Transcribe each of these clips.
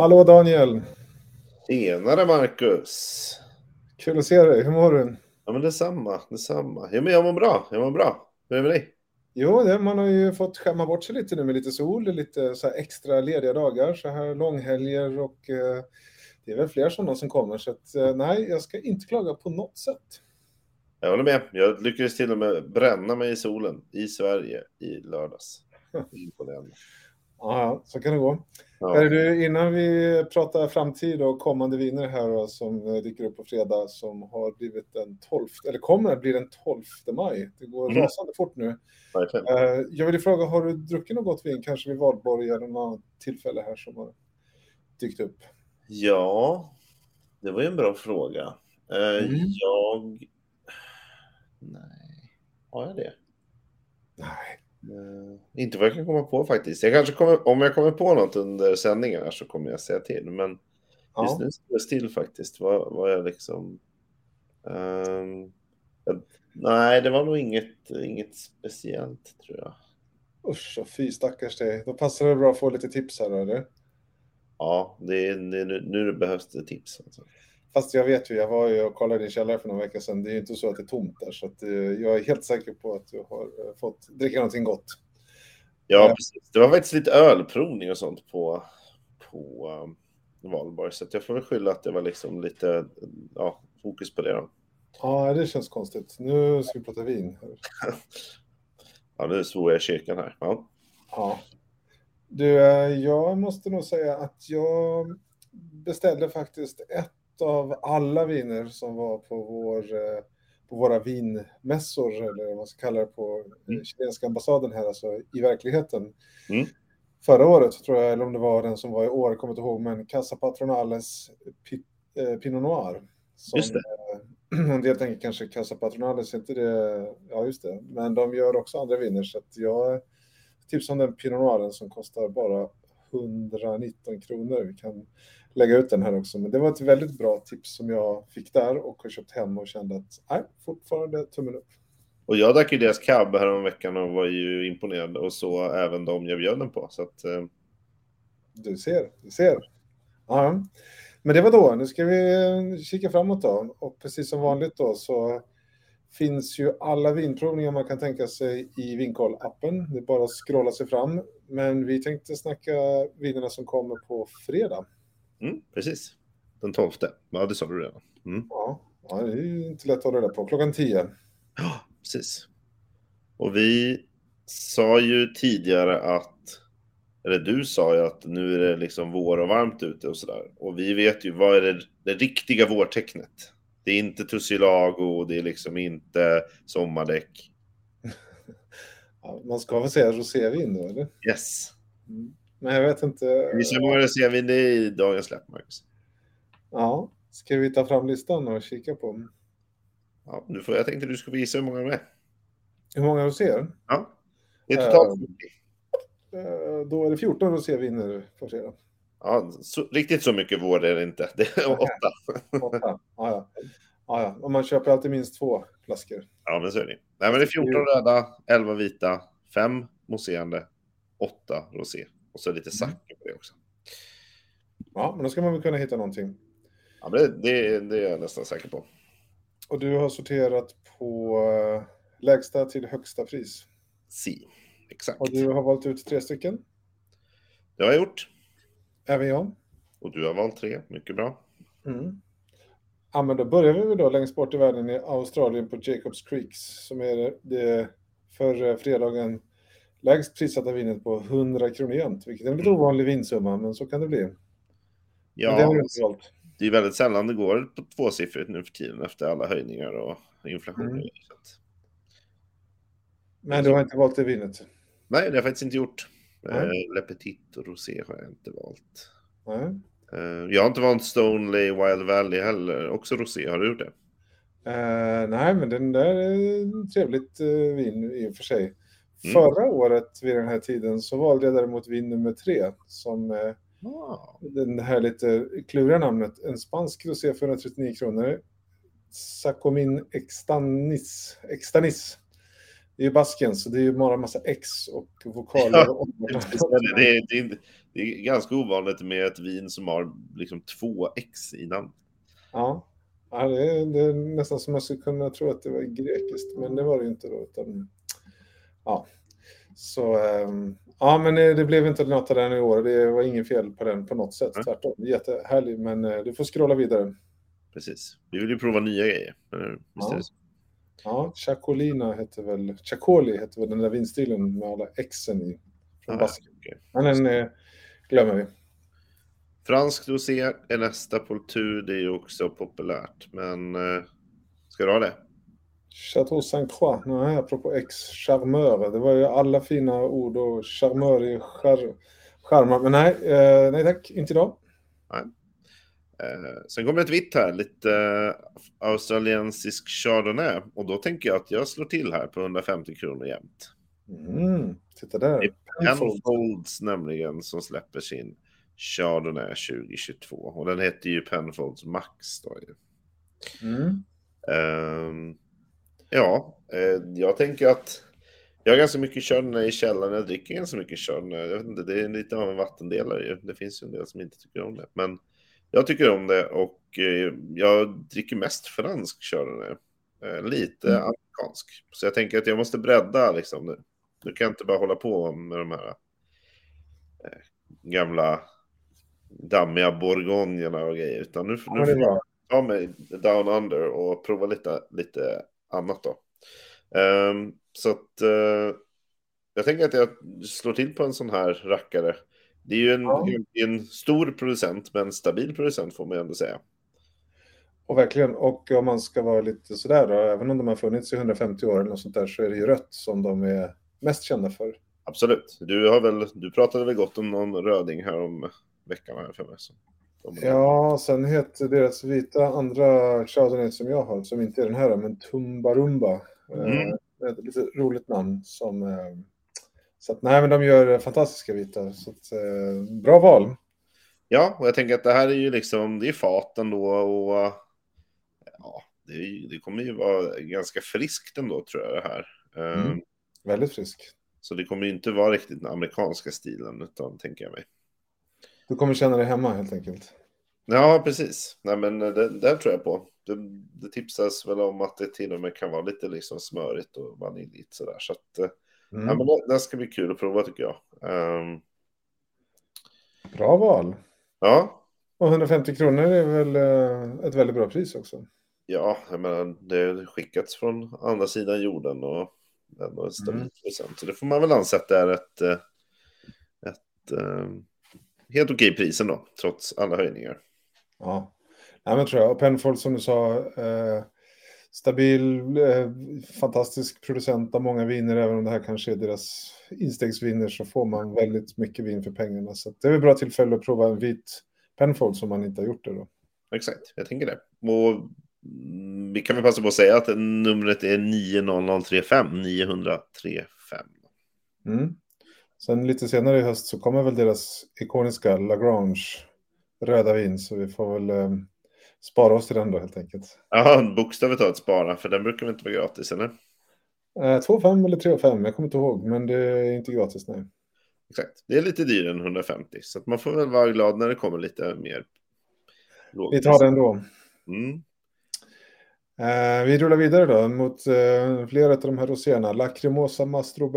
Hallå Daniel! Tjenare Marcus! Kul att se dig. Hur mår du? Ja men detsamma, detsamma. Ja men jag mår bra, jag mår bra. Hur är det med dig? Jo, det, man har ju fått skämma bort sig lite nu med lite sol, lite så här extra lediga dagar, så här långhelger och eh, det är väl fler sådana som kommer. Så att, eh, nej, jag ska inte klaga på något sätt. Jag håller med. Jag lyckades till och med bränna mig i solen i Sverige i lördags. Imponerande. Ja, så kan det gå. Ja. Är du, innan vi pratar framtid och kommande viner här då, som eh, dyker upp på fredag som har blivit den 12, eller kommer att bli den 12 maj. Det går Mm. rasande fort nu. Verkligen. Eh, Jag vill fråga, har du druckit något gott vin, kanske vid valborg eller något tillfälle här som har dykt upp? Ja, det var ju en bra fråga. Eh, Mm. Jag... Nej, har jag det? Nej. Eh, Inte vad jag kan komma på faktiskt. Jag kanske kommer, om jag kommer på något under sändningen så kommer jag säga till. Men Ja. just nu står det still faktiskt. Vad, vad jag liksom... Ehm, jag, nej, det var nog inget, inget speciellt tror jag. Usch, och fy stackars dig. Då passar det bra att få lite tips här, eller? Ja, det är, det nu, nu behövs det tips. Alltså. Fast jag vet ju, jag var ju och kollade din källare för några veckor sedan. Det är ju inte så att det är tomt där, så att, eh, jag är helt säker på att du har eh, fått dricka någonting gott. Ja, Ja. precis. Det var faktiskt lite ölprovning och sånt på, på um, Valborg. Så jag får väl skylla att det var liksom lite ja, fokus på det då. Ja, det känns konstigt. Nu ska vi prata vin. Ja, nu svor jag i kyrkan här. Ja. Ja. Du, eh, jag måste nog säga att jag beställde faktiskt ett av alla viner som var på, vår, eh, på våra vinmässor, eller vad man ska kalla det, på eh, Mm. chilenska ambassaden här, alltså i verkligheten. Mm. Förra året tror jag, eller om det var den som var i år, kommer inte ihåg, men Casa Patronales eh, Pinot Noir. Som, Just det. En del tänker kanske Casa Patronales, inte det? Ja, just det. Men de gör också andra viner, så att jag tipsar om den Pinot Noiren som kostar bara 119 kronor. Vi kan lägga ut den här också. Men det var ett väldigt bra tips som jag fick där och har köpt hem och kände att nej, fortfarande tummen upp. Och jag drack ju deras cab här om veckan och var ju imponerad och så även de jag bjöd den på. Så att, eh, Du ser, du ser. Ja. Men det var då. Nu ska vi kika framåt då. Och precis som vanligt då så finns ju alla vinprovningar man kan tänka sig i Vinkoll-appen. Det är bara att scrolla sig fram. Men vi tänkte snacka vinerna som kommer på fredag. Mm, precis. Den 12. Ja, det sa du redan. Mm. Ja, det är inte lätt att hålla reda på. Klockan 10. Ja, precis. Och vi sa ju tidigare att, eller du sa ju att nu är det liksom vår och varmt ute och sådär. Och vi vet ju vad är det, det riktiga vårtecknet. Det är inte tussilago, det är liksom inte sommardäck. Ja, man ska väl säga rosévin då, eller? Yes. Mm. Men jag vet inte. Vi ser många ser vi det i dagens släpp, Marcus. Ja, ska vi ta fram listan och kika på Ja, nu får, jag tänkte du skulle visa hur många de är. hur många roséer? Ja. Det är totalt Ehm. Eh, Då är det 14 roséviner på fredag. Ja, så, riktigt så mycket vår är det inte. Det är åtta. Åtta. Ja, ja. Ja, ja. Och man köper alltid minst två flaskor. Ja, men så är det. Nej, men det är 14 röda, 11 vita, 5 mousserande, 8 rosé. Och så lite sake på det också. Ja, men då ska man väl kunna hitta någonting. Ja, men det, det, det är jag nästan säker på. Och du har sorterat på eh, lägsta till högsta pris. Si. Exakt. Och du har valt ut tre stycken. Det har jag gjort. Även jag. Och du har valt tre. Mycket bra. Mm. Ja, men då börjar vi då längst bort i världen i Australien på Jacobs Creeks som är det, för fredagen lägst prissatta vinet på 100 kronor jämt, vilket är en lite ovanlig vinsumma, men så kan det bli. Men det Ja, inte valt. det är väldigt sällan det går på tvåsiffrigt nu för tiden efter alla höjningar och inflation. Mm. Men du har inte valt det vinet? nej, det har jag faktiskt inte gjort. Eh, Le Petit och Rosé har jag inte valt. Eh, jag har inte valt Stoneley Wild Valley heller. Också Rosé. Har du gjort det? Eh, nej, men den där är trevligt eh, vin i och för sig. Mm. Förra året vid den här tiden så valde jag däremot vin nummer tre som eh, Ah. den här lite kluriga namnet. En spansk rosé för 139 kronor. Sacomin Extanis. Extanis. det är ju Baskien, så det är ju bara en massa X och vokaler. Ja, det, är, det, är, det är ganska ovanligt med ett vin som har liksom två X i namn. Ja, ja det, är, det är nästan som man skulle kunna tro att det var grekiskt, men det var det ju inte då. Utan, ja, så um, ja, men det blev inte något av den i år. Det var ingen fel på den på något sätt. Mm. Tvärtom, jättehärlig, men uh, du får scrolla vidare. Precis. Vi vill ju prova nya grejer. Visst ja. Ja, Chacolina heter väl, Chacoli heter väl den där vinstilen med alla Xen i. Från ah, Basken. Okay. Men den eh, glömmer vi. Fransk rosé är nästa på tur, det är ju också populärt. Men eh, ska du ha det? Chateau Saint-Croix, nej, apropå X, charmör. Det var ju alla fina ord och charmör i char charma. Men nej, eh, nej tack, inte idag. Nej. Eh, sen kommer ett vitt här, lite eh, australiensisk chardonnay. Och då tänker jag att jag slår till här på 150 kronor jämt. Mm, titta där. Det är Penfolds nämligen som släpper sin chardonnay 2022. Och den heter ju Penfolds Max då ju. Mm. Um, ja, eh, jag tänker att jag har ganska mycket chardonnay i källaren. Jag dricker ganska mycket chardonnay. Jag vet inte, det är lite av en vattendelare ju. Det finns ju en del som inte tycker om det. Men jag tycker om det och eh, jag dricker mest fransk chardonnay. Eh, lite mm. amerikansk. Så jag tänker att jag måste bredda liksom nu. Nu kan jag inte bara hålla på med de här gamla dammiga bourgognerna och grejer. Utan nu, nu får jag ta mig down under och prova lite, lite annat då. Um, så att uh, jag tänker att jag slår till på en sån här rackare. Det är ju en, ja. en stor producent, men stabil producent får man ju ändå säga. Och verkligen, och om man ska vara lite sådär då, även om de har funnits i 150 år eller något sånt där, så är det ju rött som de är mest kända för. Absolut. Du, har väl, du pratade väl gott om någon röding här om veckan här för mig. Så. Ja, sen heter deras vita andra chardonnay som jag har, som inte är den här, men Tumbarumba. Mm. Eh, ett lite roligt namn som... Eh, så att, nej, men de gör fantastiska vita. Så att, eh, bra val. Ja, och jag tänker att det här är ju liksom, det är faten då och ja, det, det kommer ju vara ganska friskt ändå tror jag det här. Mm. Um, Väldigt frisk. Så det kommer ju inte vara riktigt den amerikanska stilen, utan tänker jag mig. Du kommer känna dig hemma helt enkelt. Ja, precis. Nej, men det, det tror jag på. Det, det, tipsas väl om att det till och med kan vara lite liksom smörigt och vaniljigt sådär. Så att, eh, mm. ja, men det, det, ska bli kul att prova tycker jag. Um... Bra val. Ja. Och 150 kronor är väl eh, ett väldigt bra pris också. Ja, jag menar, det har skickats från andra sidan jorden och ändå en stabil mm. procent. Så det får man väl anse att det är ett, eh, ett, ett helt okej prisen då, trots alla höjningar. Ja, Nej, men tror jag. Och Penfold som du sa, eh, stabil, eh, fantastisk producent av många viner, även om det här kanske är deras instegsviner så får man väldigt mycket vin för pengarna. Så det är ett bra tillfälle att prova en vit Penfold som man inte har gjort det då. Exakt, jag tänker det. Och vi kan väl passa på att säga att numret är 90035, 935. Mm. Sen lite senare i höst så kommer väl deras ikoniska Lagrange röda vin, så vi får väl eh, spara oss till den då helt enkelt. Ja, bokstavligt talat spara, för den brukar väl inte vara gratis, eller? Eh, 2,5 eller 3,5, jag kommer inte ihåg, men det är inte gratis, nej. Exakt, det är lite dyrare än 150, så man får väl vara glad när det kommer lite mer. Vi tar den då. Mm. Eh, vi rullar vidare då mot eh, flera av de här roséerna. Lacrimosa Mastro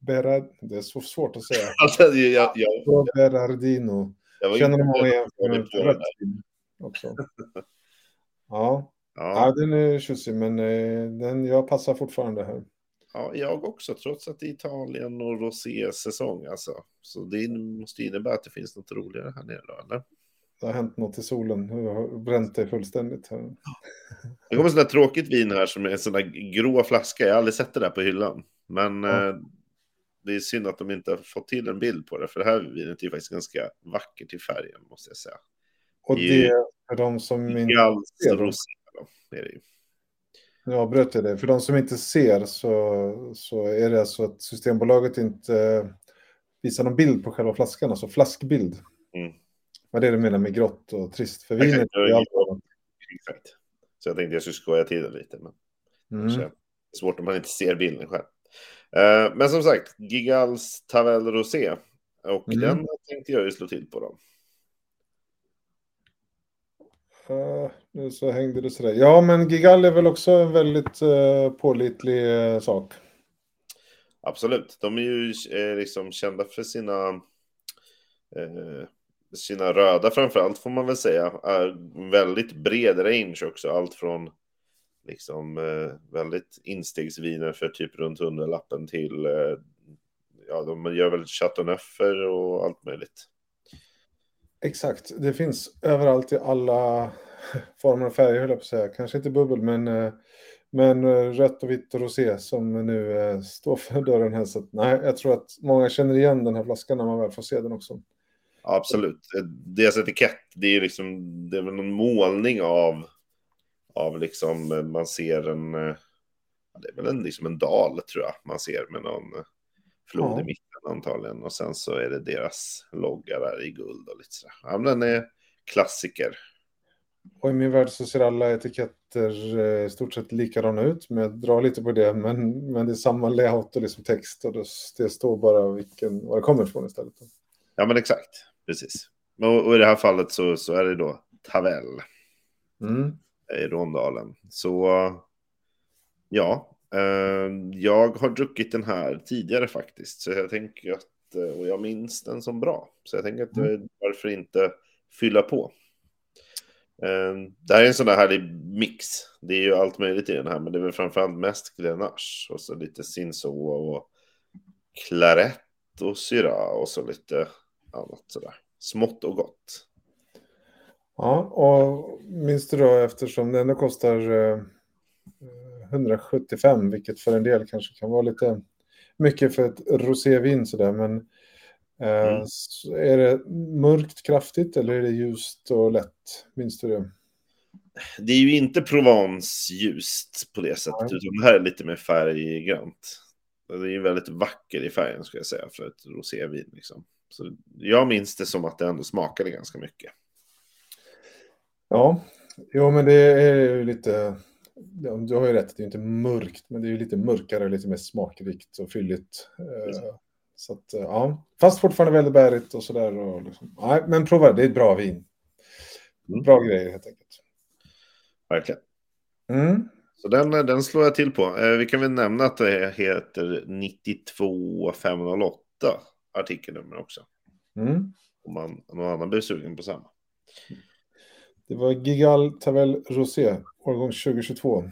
Berard... Det är så svårt att säga. alltså, jag, jag, Berardino. Känner du många igen från rött också? ja. Ja. ja, den är tjusig, men eh, den, jag passar fortfarande här. Ja, jag också, trots att det är Italien och rosé-säsong. Alltså. Så det måste innebära att det finns något roligare här nere, då, eller? Det har hänt något i solen. Du har bränt dig fullständigt. Här. Det kommer sådär tråkigt vin här som är en sån där grå flaska. Jag har aldrig sett det där på hyllan. Men ja. eh, det är synd att de inte har fått till en bild på det. För det här vinet är ju faktiskt ganska vackert i färgen, måste jag säga. Och det är för de som inte ser. Då, är det ju. Jag bröt det. För de som inte ser så, så är det alltså att Systembolaget inte visar någon bild på själva flaskan, alltså flaskbild. Mm. Vad är det du menar med grått och trist? För vinet är allt Exakt. Så jag tänkte jag skulle skoja till det lite. Men mm. det är svårt om man inte ser bilden själv. Eh, men som sagt, Gigals Tavel Rosé. Och Mm. den tänkte jag ju slå till på då. Uh, nu så hängde det sådär. Ja, men Gigal är väl också en väldigt uh, pålitlig uh, sak. Absolut. De är ju liksom kända för sina, sina röda framförallt får man väl säga. Är väldigt bred range också. Allt från liksom eh, väldigt instegsviner för typ runt hundralappen till eh, ja, de gör väl chateauneufer och allt möjligt. Exakt, det finns överallt i alla former och färger höll jag på att säga. Kanske inte bubbel, men, eh, men eh, rött och vitt och rosé som nu eh, står för dörren här. Så att, nej, jag tror att många känner igen den här flaskan när man väl får se den också. Absolut. Deras etikett, det är liksom, det är väl någon målning av, av liksom, man ser en, det är väl en, liksom en dal tror jag, man ser med någon flod ja. i mitten antagligen. Och sen så är det deras logga där i guld och lite sådär. Ja, men den är klassiker. Och i min värld så ser alla etiketter eh, i stort sett likadana ut. Men jag drar lite på det. Men, men det är samma layout och liksom text. Och det står bara vilken, var det kommer ifrån istället. Ja men exakt, precis. Och, och i det här fallet så, så är det då Tavel. Mm. I Rondalen. Så ja, eh, jag har druckit den här tidigare faktiskt. Så jag tänker att, och jag minns den som bra. Så jag tänker att mm. varför inte fylla på. Det här är en sån där härlig mix. Det är ju allt möjligt i den här, men det är väl framförallt mest Grenache och så lite Cinsault och Claret och Syrah och så lite annat sådär. Smått och gott. Ja, och minns du då eftersom det ändå kostar eh, 175, vilket för en del kanske kan vara lite mycket för ett rosévin sådär, men Mm. Är det mörkt kraftigt eller är det ljust och lätt? Minns du det? Det är ju inte Provence ljust på det sättet, Nej. utan det här är lite mer färggrant. Det är ju väldigt vacker i färgen skulle jag säga för ett rosévin. Liksom. Så jag minns det som att det ändå smakade ganska mycket. Ja, jo men det är ju lite, du har ju rätt, det är inte mörkt, men det är ju lite mörkare, lite mer smakrikt och fylligt. Precis. Så att, ja, fast fortfarande väldigt bärigt och sådär. Liksom. Nej, men prova, det är ett bra vin. Mm. Bra grejer helt enkelt. Verkligen. Mm. Så den, den slår jag till på. Eh, vi kan väl nämna att det heter 92508 artikelnummer också. Mm. Om man, någon annan blir sugen på samma. Det var Gigal Tavel Rosé, årgång 2022.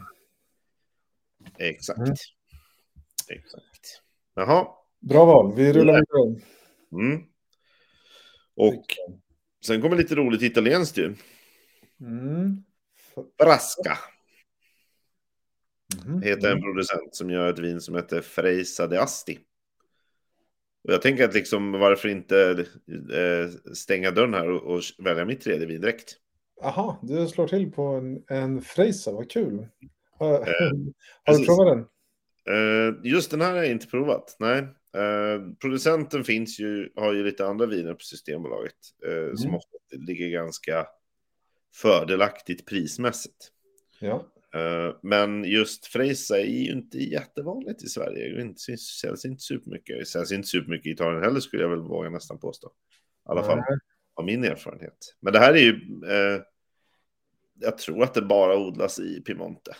Exakt. Mm. Exakt. Jaha, Bra val, vi rullar vidare. Mm. Och sen kommer lite roligt italienskt ju. Mm. Brasca. Mm. Heter en producent som gör ett vin som heter Freisa de Asti. Och jag tänker att liksom varför inte eh, stänga dörren här och, och, välja mitt tredje vin direkt. Jaha, du slår till på en, en Freisa, vad kul. Har, eh, har du provat den? Eh, just den här har jag inte provat, nej. Eh, producenten finns ju, har ju lite andra viner på Systembolaget eh, mm. som ofta ligger ganska fördelaktigt prismässigt. Ja. Eh, men just Freisa är ju inte jättevanligt i Sverige. Det inte, säljs inte supermycket. Det säljs inte supermycket i Italien heller skulle jag väl våga nästan påstå. I alla fall av min erfarenhet. Men det här är ju, eh, jag tror att det bara odlas i Piemonte.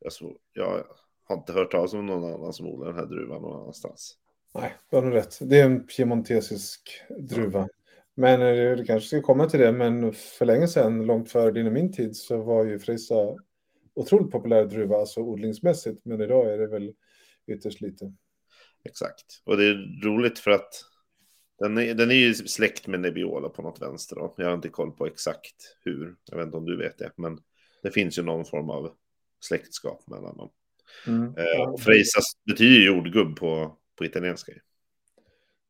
Jag, så, jag har inte hört talas om någon annan som odlar den här druvan någon annanstans. Nej, du har nog rätt. Det är en piemontesisk druva. Men det kanske ska komma till det, men för länge sedan, långt före din och min tid, så var ju Frisa otroligt populär druva, alltså odlingsmässigt. Men idag är det väl ytterst lite. Exakt, och det är roligt för att den är, den är ju släkt med Nebbiolo på något vänster. Då. Jag har inte koll på exakt hur, jag vet inte om du vet det, men det finns ju någon form av släktskap mellan dem. Mm. Eh, och Freisa betyder jordgubb på, på italienska.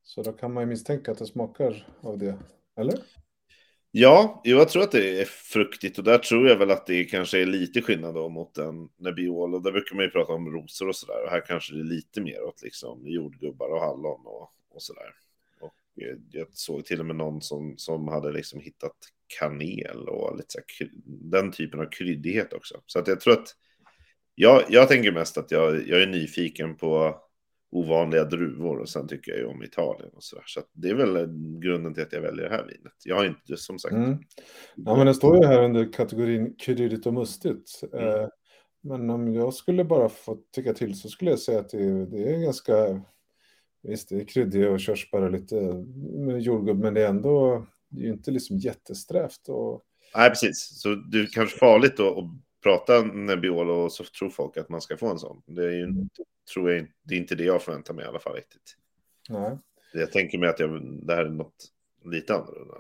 Så då kan man ju misstänka att det smakar av det, eller? Ja, jag tror att det är fruktigt och där tror jag väl att det kanske är lite skillnad då mot en Nebbiolo. Där brukar man ju prata om rosor och sådär och här kanske det är lite mer åt liksom jordgubbar och hallon och, och sådär. Och eh, jag såg till och med någon som, som hade liksom hittat kanel och lite så här, den typen av kryddighet också. Så att jag tror att jag, jag tänker mest att jag, jag är nyfiken på ovanliga druvor och sen tycker jag ju om Italien och sådär. Så det är väl eh, grunden till att jag väljer det här vinet. Jag har inte, som sagt. Mm. Ja, men det står ju här under kategorin kryddigt och mustigt. Mm. Eh, Men om jag skulle bara få tycka till så skulle jag säga att det, är- det är ganska, visst det är kryddigt och körsbär och lite med jordgubb, men det är ändå, det är ju inte liksom jättesträvt och Nej, precis. Så det är kanske farligt att prata Nebbiolo och så tror folk att man ska få en sån. Det är ju inte, tror jag, inte- det är inte det jag förväntar mig i alla fall riktigt. nej. Jag tänker mig att jag, det här är något lite annorlunda.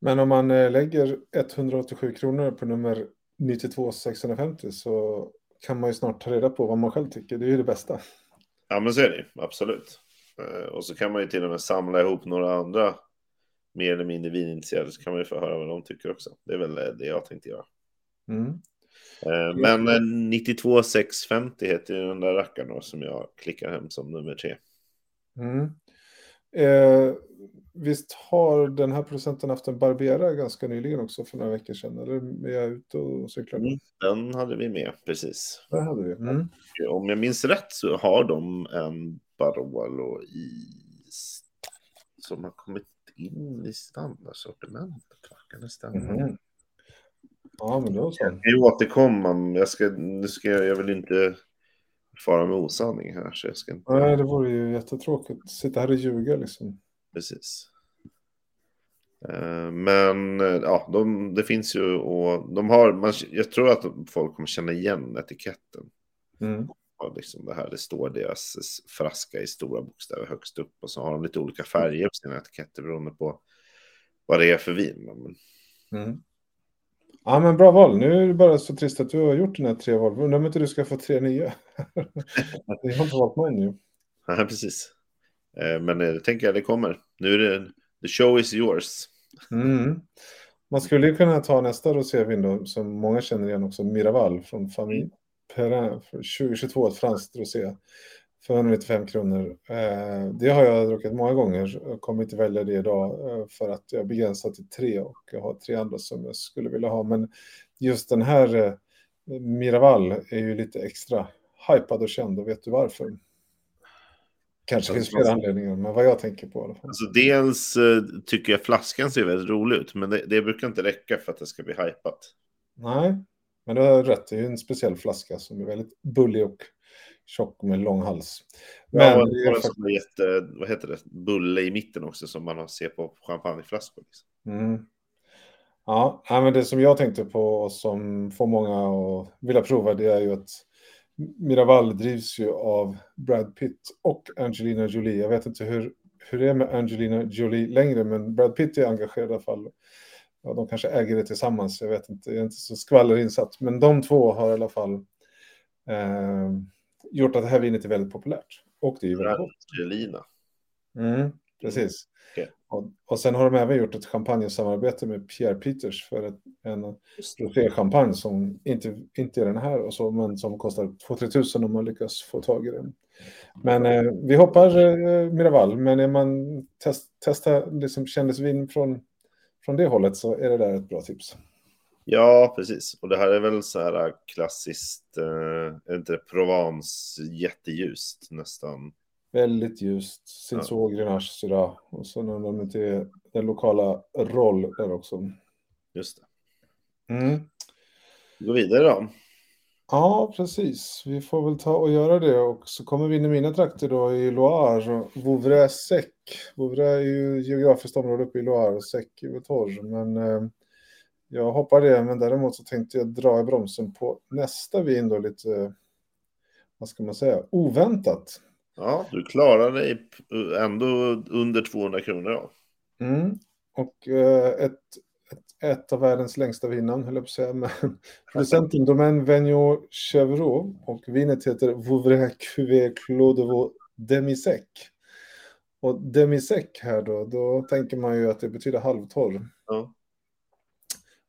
Men om man eh, lägger 187 kronor på nummer 92 650 så kan man ju snart ta reda på vad man själv tycker. Det är ju det bästa. Ja, men så är det. Absolut. Eh, Och så kan man ju till och med samla ihop några andra mer eller mindre vinintresserade så kan man ju få höra vad de tycker också. Det är väl eh, det jag tänkte göra. Mm. Eh, Men eh, 92650 heter ju den där rackaren då som jag klickar hem som nummer tre. Mm. Eh, visst har den här producenten haft en Barbera ganska nyligen också för några veckor sedan? Eller är jag ute och cyklar? Mm. Den hade vi med, precis. Det hade vi. Mm. Om jag minns rätt så har de en Barolo i som har kommit in i standardsortimentet. Kan det stämma? Mhm. Ja, men då så. Jag ju återkomma, jag, ska, nu ska jag, jag vill inte fara med osanning här. Så jag ska inte... Nej, det vore ju jättetråkigt. Sitta här och ljuga liksom. Precis. Eh, Men eh, ja, de, det finns ju och de har, man, jag tror att folk kommer känna igen etiketten. Mm. Och liksom det här, det står deras fraska i stora bokstäver högst upp och så har de lite olika färger på sina etiketter beroende på vad det är för vin. Men, Mm. Ja, men bra val. Nu är det bara så trist att du har gjort den här tre val. Undrar om inte du ska få tre nya. Jag har inte valt mig nu. ja, precis. Eh, Men det tänker jag det kommer. Nu är det, the show is yours. Mm. Man skulle ju kunna ta nästa rosévin då, som många känner igen också, Miraval från Famille Perrin för 2022, ett franskt rosé för 195 kronor. Eh, det har jag druckit många gånger. Jag kommer inte välja det idag eh, för att jag begränsar till tre och jag har tre andra som jag skulle vilja ha. Men just den här eh, Miraval är ju lite extra hypad och känd och vet du varför? Kanske finns flera anledningar, men vad jag tänker på i alla fall. Alltså dels tycker jag flaskan ser väldigt rolig ut, men det, det brukar inte räcka för att det ska bli hypat. Nej, men du har rätt. Det är ju en speciell flaska som är väldigt bullig och tjock med lång hals. Men Men det är faktiskt... jätte, vad heter det, bulle i mitten också som man ser på champagneflaskor. Liksom. Mm. Ja, men det som jag tänkte på och som får många att vilja prova det är ju att Miraval drivs ju av Brad Pitt och Angelina Jolie. Jag vet inte hur, hur det är med Angelina Jolie längre, men Brad Pitt är engagerad i alla fall. Ja, de kanske äger det tillsammans, jag vet inte, jag är inte så skvallerinsatt. Men de två har i alla fall eh, gjort att det här vinet är väldigt populärt. Och det är ju väldigt gott. Mm, precis. Okej. Och, och sen har de även gjort ett champagnesamarbete med Pierre Peters för ett, en roséchampagne som inte, inte är den här, och så, men som kostar 2-3 tusen om man lyckas få tag i den. Men eh, vi hoppar eh, Miraval, men är man test, testa liksom kändisvin från, från det hållet så är det där ett bra tips. Ja, precis. Och det här är väl så här klassiskt, eh, inte Provence jätteljust nästan. Väldigt ljust, Cinsault, Grenache, Syrah och så när de är den lokala roll där också. Just det. Mm. Går vidare då. Ja, precis. Vi får väl ta och göra det. Och så kommer vi in i mina trakter då i Loire. och Vouvray-Sec. Vouvray är ju geografiskt område uppe i Loire och Sec är ju torr. Men eh, jag hoppar det. Men däremot så tänkte jag dra i bromsen på nästa vin då lite, eh, vad ska man säga, oväntat. Ja, du klarar dig ändå under 200 kronor då. Mm. Och eh, ett, ett, ett av världens längsta vinnamn, höll jag på att säga. Men producenten Domaine Vigneault Chevreau och vinet heter Vouvray Cuvée Vaux Demisec. Och Demisec här då, då tänker man ju att det betyder halvtorr. Ja.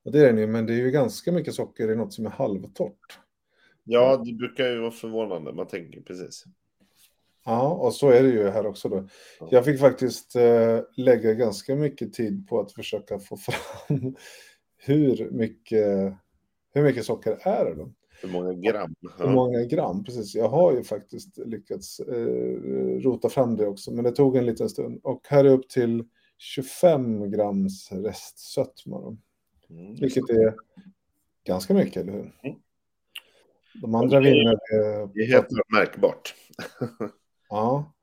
Och det är den ju, men det är ju ganska mycket socker i något som är halvtorrt. Ja, det brukar ju vara förvånande. Man tänker precis. Ja, och så är det ju här också då. Ja. Jag fick faktiskt eh, lägga ganska mycket tid på att försöka få fram hur mycket, hur mycket socker är det då? Hur många gram? Hur många gram, precis. Jag har ju faktiskt lyckats eh, rota fram det också, men det tog en liten stund. Och här är upp till 25 grams restsötma. Mm. Vilket är ganska mycket, eller hur? Mm. De andra vinerna... Det är helt märkbart. ja.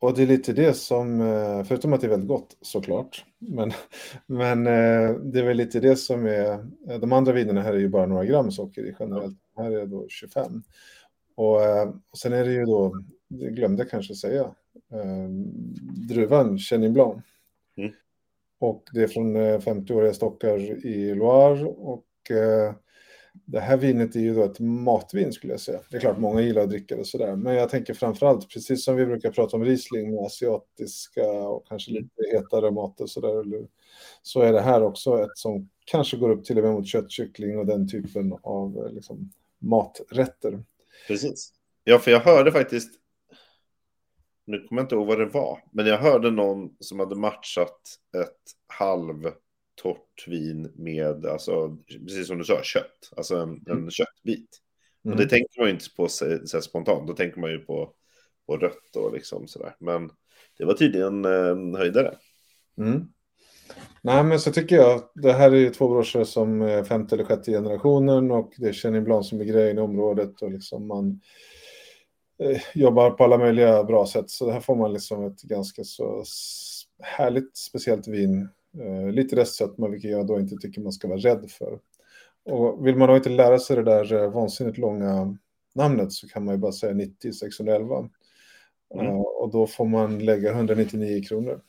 Och det är lite det som, eh, förutom att det är väldigt gott såklart, men, men eh, det är väl lite det som är, eh, de andra vinerna här är ju bara några gram socker i generellt, här är det då 25. Och, och sen är det ju då, det glömde jag kanske säga, druvan Chenin Blanc. Mm. Och det är från 50-åriga stockar i Loire och det här vinet är ju då ett matvin skulle jag säga. Det är klart många gillar att dricka det sådär, men jag tänker framförallt, precis som vi brukar prata om Riesling med asiatiska och kanske lite hetare mat och sådär, så är det här också ett som kanske går upp till och med mot köttkyckling och den typen av liksom, maträtter. Precis. Ja, för jag hörde faktiskt, nu kommer jag inte ihåg vad det var, men jag hörde någon som hade matchat ett halv torrt vin med, alltså, precis som du sa, kött. Alltså en, en mm. köttbit. Mm. Och det tänker man ju inte på så, så spontant. Då tänker man ju på, på rött och liksom sådär. Men det var tydligen en höjdare. Mm. Nej, men så tycker jag. Det här är ju två brorsor som är femte eller sjätte generationen och det är Chenin Blanc som är grejen i området och liksom man eh, jobbar på alla möjliga bra sätt. Så här får man liksom ett ganska så härligt speciellt vin Eh, lite restsötma, vilket jag då inte tycker man ska vara rädd för. Och vill man då inte lära sig det där eh, vansinnigt långa namnet så kan man ju bara säga 90 611. Mm. Uh, och då får man lägga 199 kronor.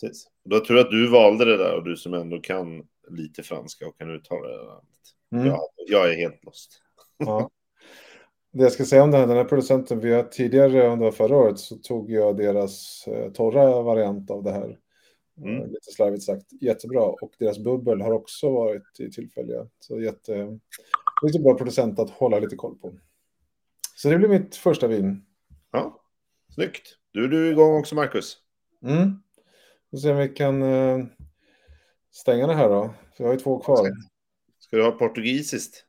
Precis. Då tror jag att du valde det där och du som ändå kan lite franska och kan uttala det där namnet. Mm. Jag, jag är helt lost. Ja. Det jag ska säga om den här, den här producenten, vi har tidigare under förra året så tog jag deras eh, torra variant av det här Mm. Lite slarvigt sagt. Jättebra. Och deras bubbel har också varit i tillfälliga. Så jätte, lite bra producent att hålla lite koll på. Så det blir mitt första vin. Ja, snyggt. Du är du igång också, Marcus. Mm. Vi se om vi kan uh, stänga det här då. För jag har ju två kvar. Ska du ha portugisiskt?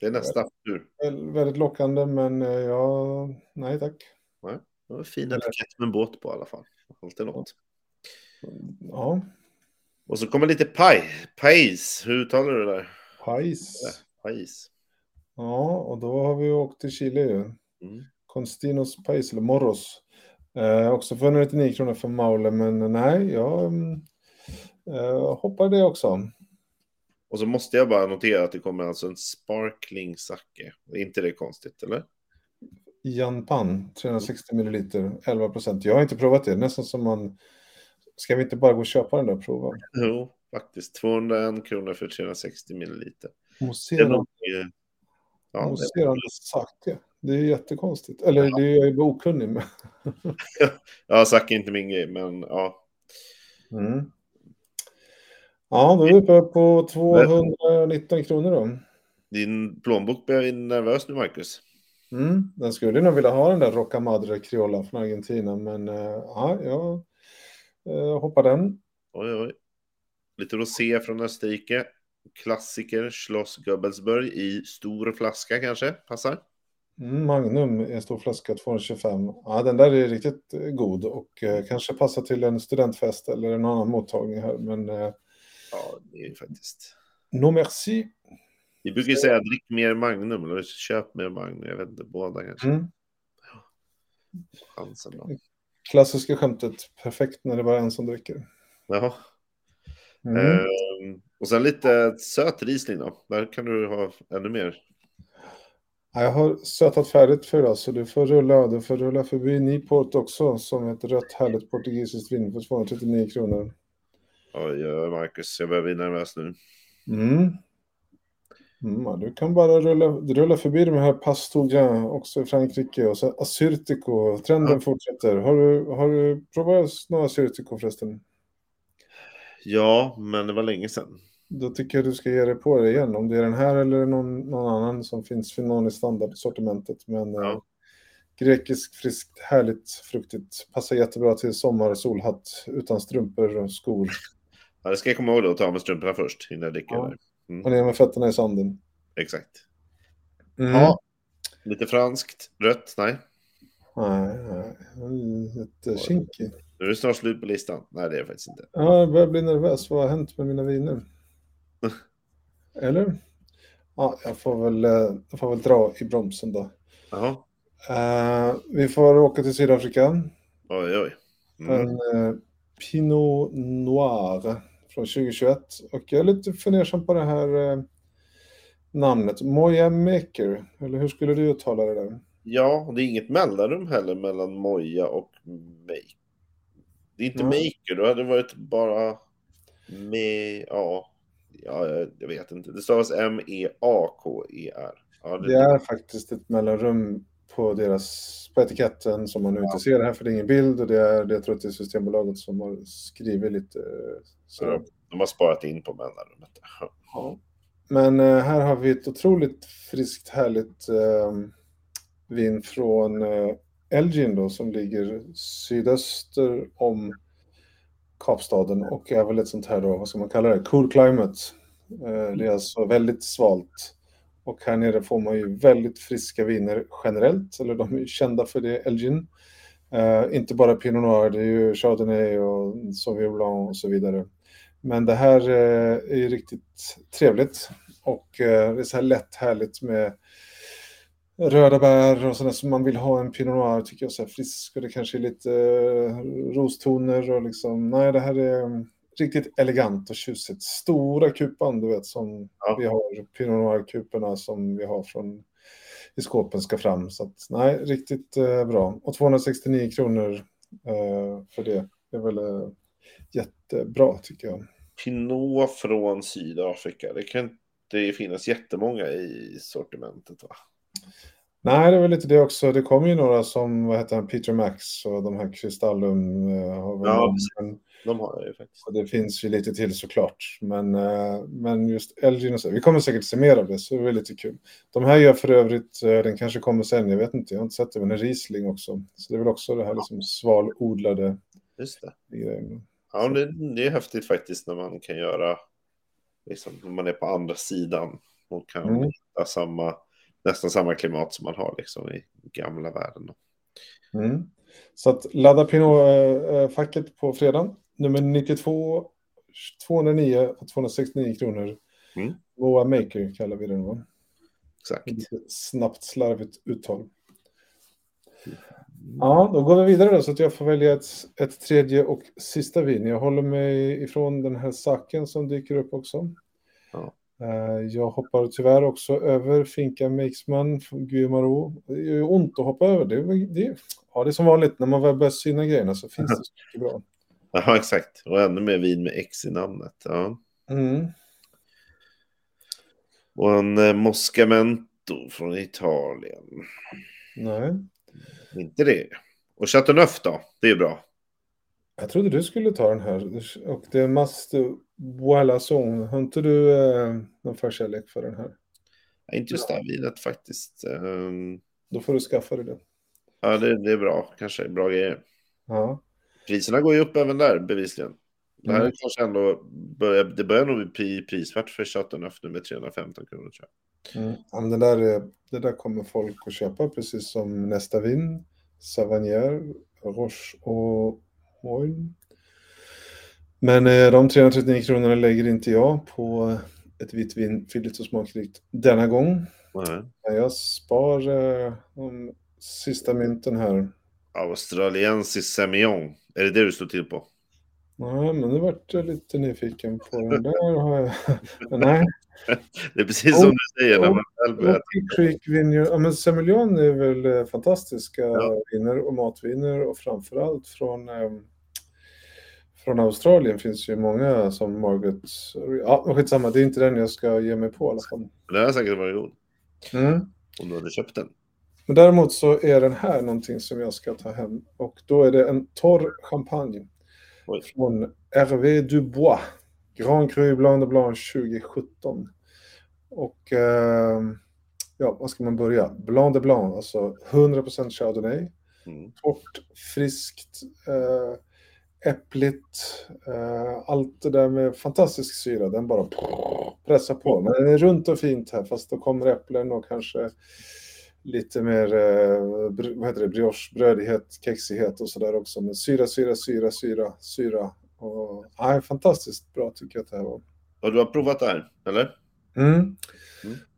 Det är nästa tur. Väldigt lockande, men uh, ja, nej tack. Nej, det var fin etikett med en båt på i alla fall. Alltid något. Ja. Och så kommer lite paj. Pajs, hur uttalar du det där? Pajs. Pajs. Ja, och då har vi åkt till Chile ju. Mm. Constinos Pajs, eller Morros. Eh, också för 199 kronor för Maule, men nej, jag eh, hoppar det också. Och så måste jag bara notera att det kommer alltså en sparkling sake. Är inte det konstigt, eller? Jan Pan, 360 milliliter, 11 procent. Jag har inte provat det, nästan som man Ska vi inte bara gå och köpa den där och prova? Jo, faktiskt. 201 kronor för 360 milliliter. Mousserande, ja, mousserande sake. Det är jättekonstigt. Eller ja. det är jag okunnig med. ja, sake är inte min grej, men ja. Mm. Ja, då är vi uppe på 219 kronor då. Din plånbok börjar bli nervös nu, Marcus. Mm, den skulle nog vilja ha den där Rocca Madre Criolla från Argentina, men uh, ja, jag Eh, hoppa den. Oj, oj. Lite rosé från Österrike. Klassiker, Schloss Göbelsburg i stor flaska kanske, passar? Mm, Magnum i en stor flaska, 225. Ja, den där är riktigt eh, god och eh, kanske passar till en studentfest eller en annan mottagning här. Men, eh, ja, det är ju faktiskt. No merci. Vi brukar säga drick mer Magnum eller köp mer Magnum. Jag vet inte, båda kanske. Mm. Chansen då klassiska skämtet, perfekt när det bara är en som dricker. Jaha. Mm. Ehm, och sen lite söt Riesling då. Där kan du ha ännu mer. jag har sötat färdigt för idag så du får rulla, du får rulla förbi Niport också som ett rött härligt portugisiskt vin för 239 kronor. Oj, Marcus, jag börjar bli nervös nu. Mm. Mm, du kan bara rulla, rulla förbi de här Pastoja också i Frankrike och så Assyrtiko. Trenden ja. fortsätter. Har du, har du provat några Assyrtiko förresten? Ja, men det var länge sedan. Då tycker jag du ska ge dig på det igen. Om det är den här eller någon, någon annan som finns någon i standardsortimentet. Men ja. eh, grekisk, friskt, härligt, fruktigt. Passar jättebra till sommar, solhatt, utan strumpor och skor. Ja, det ska jag komma ihåg då, att ta med strumporna först innan jag dricker. Ja. Mm. Och ner med fötterna i sanden. Exakt. Mm. Ja. Lite franskt. Rött? Nej. Nej, nej. Lite kinkig. Nu är det snart slut på listan. Nej, det är det faktiskt inte. Ja, jag börjar bli nervös. Vad har hänt med mina viner? Eller? Ja, jag får väl, eh, jag får väl dra i bromsen då. Jaha. Eh, vi får åka till Sydafrika. Oj, oj. Mm. En eh, Pinot Noir från 2021. Och jag är lite fundersam på det här eh, namnet. Moya Maker. Eller hur skulle du uttala det där? Ja, det är inget mellanrum heller mellan Moja och Make. Det är inte Nej. Maker, då hade det varit bara med, ja, ja, jag- vet inte. Det stavas M-E-A-K-E-R. Ja, Det är faktiskt ett mellanrum på deras på etiketten som man nu inte ser här för det är ingen bild och det är, det jag tror att det är Systembolaget som har skrivit lite eh, så. Ja, de har sparat in på mellanrummet. Ja. Men eh, här har vi ett otroligt friskt härligt eh, vin från eh, Elgin då som ligger sydöster om Kapstaden och är väl ett sånt här då, vad ska man kalla det, cool climate. Eh, det är alltså väldigt svalt. Och här nere får man ju väldigt friska viner generellt, eller de är ju kända för det, Elgin. Uh, inte bara Pinot Noir, det är ju Chardonnay och Sauvignon Blanc och så vidare. Men det här uh, är ju riktigt trevligt och uh, det är så här lätt härligt med röda bär och sådär som man vill ha en Pinot Noir tycker jag så här frisk och det kanske är lite rostoner och liksom nej det här är riktigt elegant och tjusigt. Stora kupan du vet som Ja. vi har Pinot Noir-kuporna som vi har från i skåpen ska fram så att nej riktigt eh, bra och 269 kronor eh, för det är väl eh, jättebra tycker jag. Pinot från Sydafrika. Det kan inte finnas jättemånga i sortimentet va? Nej, det är väl lite det också. Det kommer ju några som, vad heter han, Peter Max och de här Kristallum. eh, har väl Ja, men, De har jag ju faktiskt. och det finns ju lite till såklart. Men, eh, men just Elgin och så, vi kommer säkert se mer av det, så det är lite kul. De här gör för övrigt, eh, den kanske kommer sen, jag vet inte, jag har inte sett det, men en Riesling också. Så det är väl också det här liksom svalodlade Just det. grejen. Ja, det, det är häftigt faktiskt när man kan göra, liksom, när man är på andra sidan och kan Mm. hitta samma, nästan samma klimat som man har liksom i gamla världen. Mm. Så att ladda Pinot-facket på fredag. Nummer 92, 209 och 269 kronor. Mm. Moa Maker kallar vi den va? Exakt. Lite snabbt slarvigt uttal. Ja, då går vi vidare då så att jag får välja ett, ett tredje och sista vin. Jag håller mig ifrån den här saken som dyker upp också. Ja. Eh, Jag hoppar tyvärr också över Finca Makesman från Guillemaro. Det gör ont att hoppa över. Det det, ja, det är som vanligt, när man väl börjar syna grejerna så finns det så mycket bra. Ja, exakt. Och ännu mer vin med X i namnet. Ja. Mm. Och en eh, Moscamento från Italien. Nej, Inte det. Och Chateauneuf då? Det är bra. Jag trodde du skulle ta den här. Och det är Master Voilà Song. Har inte du eh, någon förkärlek för den här? Ja, inte just vinet faktiskt. Ehm, Då får du skaffa dig det. Ja, det, det är bra. Kanske bra grejer. Ja. Priserna går ju upp även där bevisligen. Det här Mm. kanske ändå börjar, det börjar nog bli pri- prisvärt för Chateauneuf nu med 315 kronor tror jag. Mm. Ja, men det, där är, det där kommer folk att köpa precis som nästa vin. Savagnier, Roche och Moyle. Men eh, de 339 kronorna lägger inte jag på ett vitt vin fylligt och smakrikt denna gång. Nej. Jag spar eh, de sista mynten här. Australiensis Semillon. Är det det du står till på? Nej, men nu vart jag lite nyfiken på den där. Har jag... Nej, Det är precis som du säger när Oh, man själv börjar. Ja, men Semillon är väl eh, fantastiska Ja. viner och matviner och framförallt från, eh, från Australien finns ju många som Margaret. Ja, skitsamma, det är inte den jag ska ge mig på i alla fall. Det har säkert varit god. Mm. Om du hade köpt den. Men däremot så är den här någonting som jag ska ta hem och då är det en torr champagne Oj. från Hervé Dubois. Grand Cru Blanc de Blanc 2017. Och eh, ja, vad ska man börja? Blanc de Blanc, alltså 100% Chardonnay. Mm. Torrt, friskt, eh, äppligt. Eh, allt det där med fantastisk syra, den bara pressar på. Men den är runt och fint här, fast då kommer äpplen och kanske lite mer eh, vad heter det, briochebrödighet, kexighet och sådär också. Men syra, syra, syra, syra, syra. Och, nej, fantastiskt bra tycker jag att det här var. Och du har provat det här, eller? Mm. mm.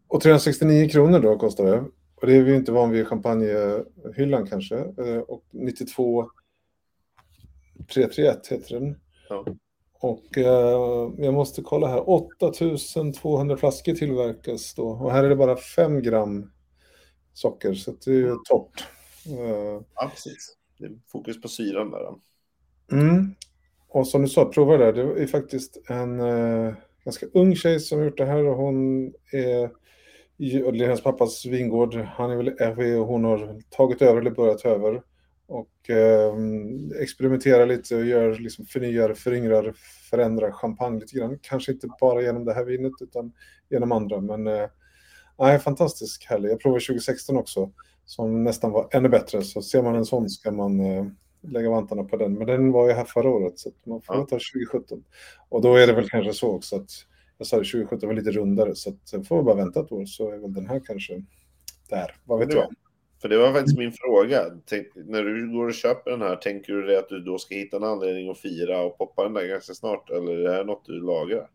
Och 369 kronor då kostar det. Och det är vi inte van vid i champagnehyllan kanske. Eh, och 92 331 heter den. Ja. Och eh, jag måste kolla här, 8200 flaskor tillverkas då. Och här är det bara 5 gram socker, så det är ju mm. topp. Uh, ja, precis. Det är fokus på syran där. Mm. Och som du sa, prova det där. Det är faktiskt en uh, ganska ung tjej som har gjort det här och hon är i hennes pappas vingård. Han är väl RV och hon har tagit över eller börjat över. Och eh, experimenterar lite och gör, liksom förnyar, föryngrar, förändrar champagne lite grann. Kanske inte bara genom det här vinet utan genom andra. Men eh, nej, fantastisk härlig. Jag provade 2016 också som nästan var ännu bättre. Så ser man en sån ska man eh, lägga vantarna på den. Men den var ju här förra året så man får ja. ta 2017. Och då är det väl kanske så också att jag sa det 2017 var lite rundare så att sen får vi bara vänta ett år så är väl den här kanske där. Vad vet jag? För det var faktiskt min fråga. Tänk, när du går och köper den här, tänker du det att du då ska hitta en anledning att fira och poppa den där ganska snart? Eller är det här något du lagrar?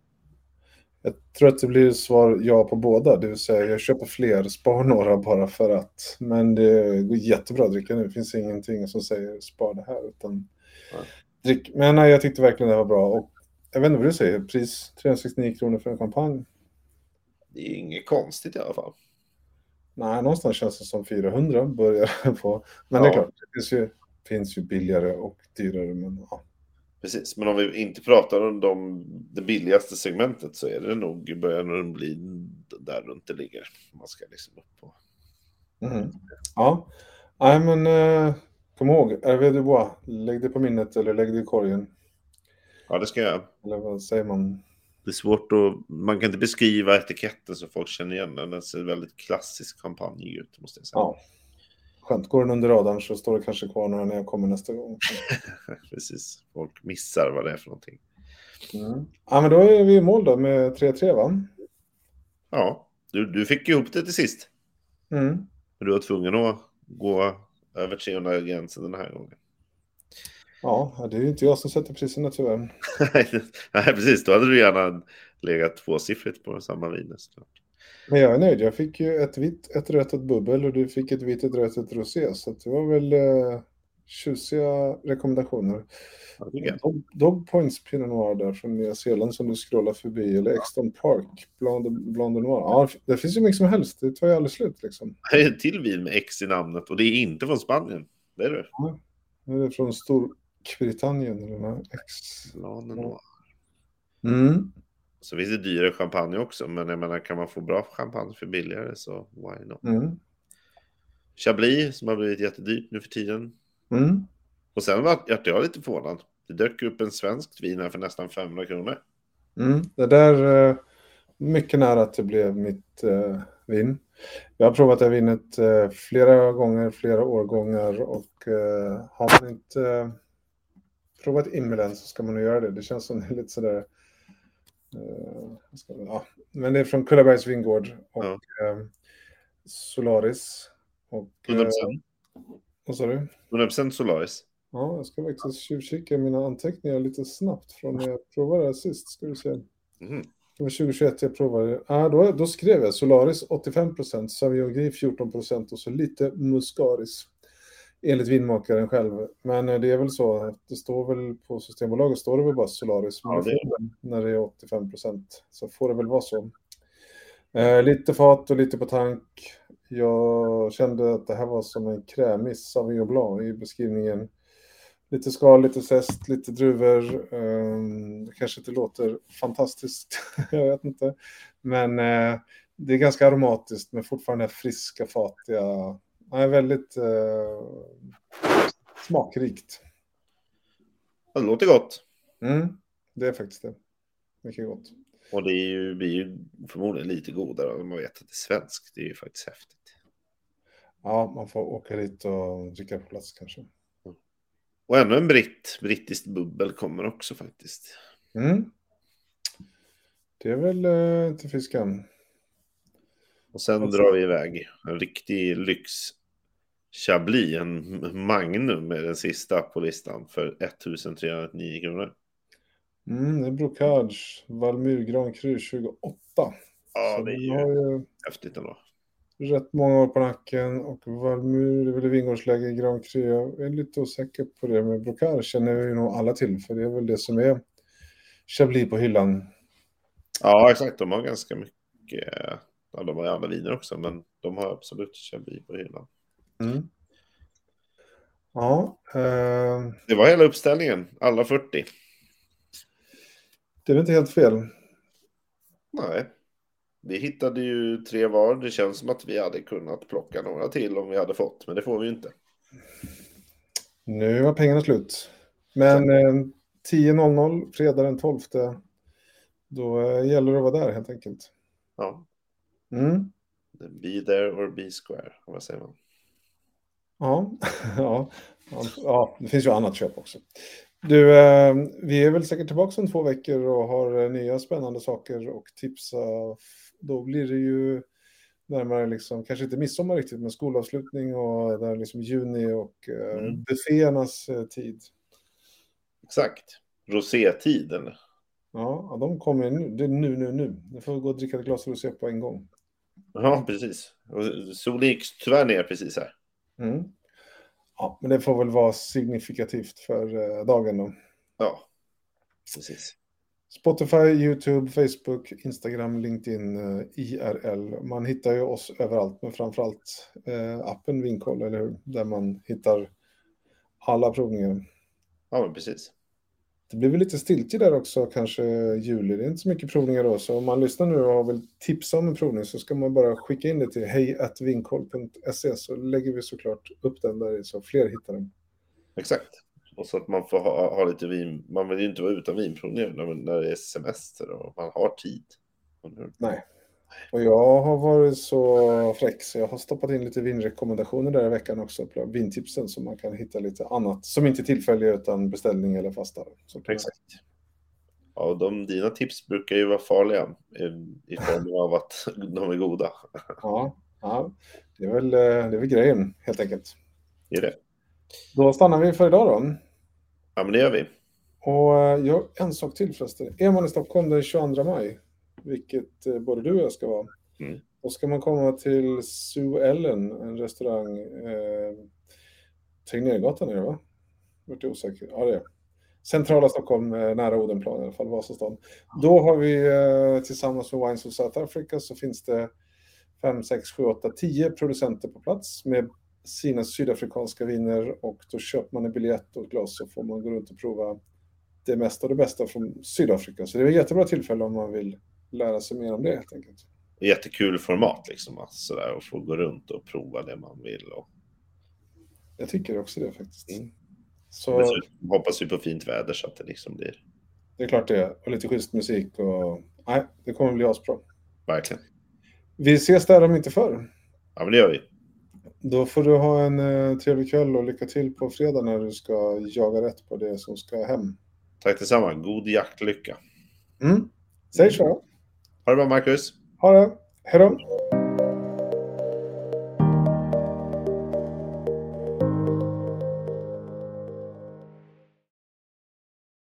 Jag tror att det blir svar ja på båda, det vill säga jag köper fler, spar några bara för att. Men det går jättebra att dricka nu, det finns ingenting som säger spar det här. Utan ja. drick. Men nej, jag tyckte verkligen det var bra. Och jag vet inte vad du säger, pris 369 kronor för en champagne. Det är inget konstigt i alla fall. Nej, någonstans känns det som 400 börjar på. Men ja. det är klart, det finns ju, finns ju billigare och dyrare. Men, ja. Precis, men om vi inte pratar om de, det billigaste segmentet så är det nog, börjar nog bli där runt det ligger. Man ska liksom upp på. Mm. Ja, nej men eh, kom ihåg, Hervé Dubois, lägg det på minnet eller lägg det i korgen. Ja, det ska jag. Eller vad säger man? Det är svårt att, man kan inte beskriva etiketten så folk känner igen den. Den ser väldigt klassisk champagne ut, måste jag säga. Ja. Skönt, går den under radarn så står det kanske kvar när jag kommer nästa gång. Precis, folk missar vad det är för någonting. Mm. Ja, men då är vi i mål då med 3-3 va? Ja, du, du fick ihop det till sist. Mm. Du var tvungen att gå över 300-gränsen den här gången. Ja, det är ju inte jag som sätter priserna tyvärr. Nej, precis. Då hade du gärna legat tvåsiffrigt på samma vin. Men jag är nöjd. Jag fick ju ett vitt, ett rött, ett bubbel och du fick ett vitt, ett rött, ett rosé. Så det var väl eh, tjusiga rekommendationer. Dog, Dog Points Pinot Noir där från Nya Zeeland som du scrollar förbi. Eller Exton Park, Blonde, Blonde Noir. Ja, det finns ju mycket som helst. Det tar ju aldrig slut liksom. Det är ett till vin med X i namnet och det är inte från Spanien. Det är det. Ja, det är från Stor, Britannien eller något. Ex... Mm. Så finns det dyrare champagne också, men jag menar kan man få bra champagne för billigare så why not? Mm. Chablis som har blivit jättedyrt nu för tiden. Mm. Och sen var jag lite förvånad. Det dök upp en svensk vin här för nästan 500 kronor. Mm. Det där, eh, mycket nära att det blev mitt uh, vin. Jag har provat det här vinet uh, flera gånger, flera årgångar och uh, har man inte provat Immelen så ska man nog göra det. Det känns som lite sådär... Uh, ja. Men det är från Kullabergs vingård och ja. uh, Solaris. Och, uh, 100%. Vad sa du? 100% Solaris. Ja, jag ska faktiskt tjuvkika mina anteckningar lite snabbt från när jag provade det sist. Ska vi se. Mm. Det var 2021 jag provade. Ah, då, då skrev jag Solaris 85%, Sauvignon Gris 14% och så lite Muscaris enligt vinmakaren själv. Men eh, det är väl så, det står väl på Systembolaget står det väl bara Solaris, men ja, det det, när det är 85 procent så får det väl vara så. Eh, lite fat och lite på tank. Jag kände att det här var som en krämig Sauvignon Blanc i beskrivningen. Lite skal, lite zest, lite druvor. Eh, det kanske inte låter fantastiskt, jag vet inte. Men eh, det är ganska aromatiskt men fortfarande friska, fatiga Nej, väldigt eh, smakrikt. Det låter gott. Mm, det är faktiskt det. Mycket gott. Och det är ju, blir ju förmodligen lite godare om man vet att det är svenskt. Det är ju faktiskt häftigt. Ja, man får åka dit och dricka på plats kanske. Och ännu en britt, brittiskt bubbel kommer också faktiskt. Mm. Det är väl eh, inte fisken. Och sen Alltså- drar vi iväg. En riktig lyx. Chablis, en Magnum är den sista på listan för 1309 kronor. Mm, det är Brocage, Valmyr Grand Cru 28. Ja, Så det är ju har ju häftigt ändå. rätt många år på nacken och Valmyr är väl i vingårdsläge Grand Cru. Jag är lite osäker på det, men Brocage känner vi nog alla till, för det är väl det som är Chablis på hyllan. Ja, exakt. De har ganska mycket. Ja, de har ju andra viner också, men de har absolut Chablis på hyllan. Mm. Ja, eh, Det var hela uppställningen, alla 40. det är väl inte helt fel. Nej. Vi hittade ju tre var. Det känns som att vi hade kunnat plocka några till om vi hade fått, men det får vi ju inte. Nu var pengarna slut. Men eh, 10.00, fredag den 12, då eh, gäller det att vara där helt enkelt. Ja. Mm. Be there or be square, vad säger man? Ja, ja, ja, det finns ju annat köp också. Du, eh, vi är väl säkert tillbaka om två veckor och har eh, nya spännande saker och tipsa. Då blir det ju närmare, liksom, kanske inte midsommar riktigt, men skolavslutning och där liksom juni och eh, Mm. bufféernas eh, tid. Exakt. Rosétid, eller? Ja, de kommer nu. Det är nu, nu, nu. Nu får vi gå och dricka ett glas rosé på en gång. Ja, precis. Solen gick tyvärr ner precis här. Mm. Ja, men det får väl vara signifikativt för eh, dagen då. Ja, precis. Spotify, YouTube, Facebook, Instagram, LinkedIn, eh, IRL. Man hittar ju oss överallt, men framförallt eh, appen Vinkoll, eller hur? Där man hittar alla provningar. Ja, precis. Det blir väl lite stiltje där också, kanske juli. Det är inte så mycket provningar då, så om man lyssnar nu och vill tipsa om en provning så ska man bara skicka in det till hejatvinkoll.se så lägger vi såklart upp den där så fler hittar den. Exakt. Och så att man får ha, ha lite vin. Man vill ju inte vara utan vinprovningar när, när det är semester och man har tid. Nej. Och jag har varit så fräck så jag har stoppat in lite vinrekommendationer där i veckan också på vintipsen så man kan hitta lite annat som inte är tillfälliga utan beställning eller fasta. Exakt. Ja, och de, dina tips brukar ju vara farliga i, i form av att de är goda. Ja, ja det, är väl, eh, det är väl grejen helt enkelt. Det är det. Då stannar vi för idag då. Ja, men det gör vi. Och eh, jag, en sak till förresten. Är man i Stockholm den 22 maj, vilket eh, både du och jag ska vara, Mm. då ska man komma till Sue Ellen, en restaurang. Eh, Tegnérgatan är det va? Vart osäker. Ja, det är Centrala Stockholm, eh, nära Odenplan i alla fall, Vasastan. Då har vi eh, tillsammans med Wines of South Africa så finns det 5, 6, 7, 8, 10 producenter på plats med sina sydafrikanska viner och då köper man en biljett och ett glas så får man gå runt och prova det mesta och det bästa från Sydafrika. Så det är ett jättebra tillfälle om man vill lära sig mer om det helt enkelt. Jättekul format liksom. att Sådär, och få gå runt och prova det man vill. Och... Jag tycker också det faktiskt. Mm. Så Dessutom hoppas vi på fint väder så att det liksom blir det är klart det. Och lite schysst musik och nej, det kommer bli asbra. verkligen. Vi ses där om inte förr. Ja, men det gör vi. Då får du ha en eh, trevlig kväll och lycka till på fredag när du ska jaga rätt på det som ska hem. Tack detsamma. God jaktlycka. Mm. Säg så. Ha det bra, Marcus. Ha det. Hej då.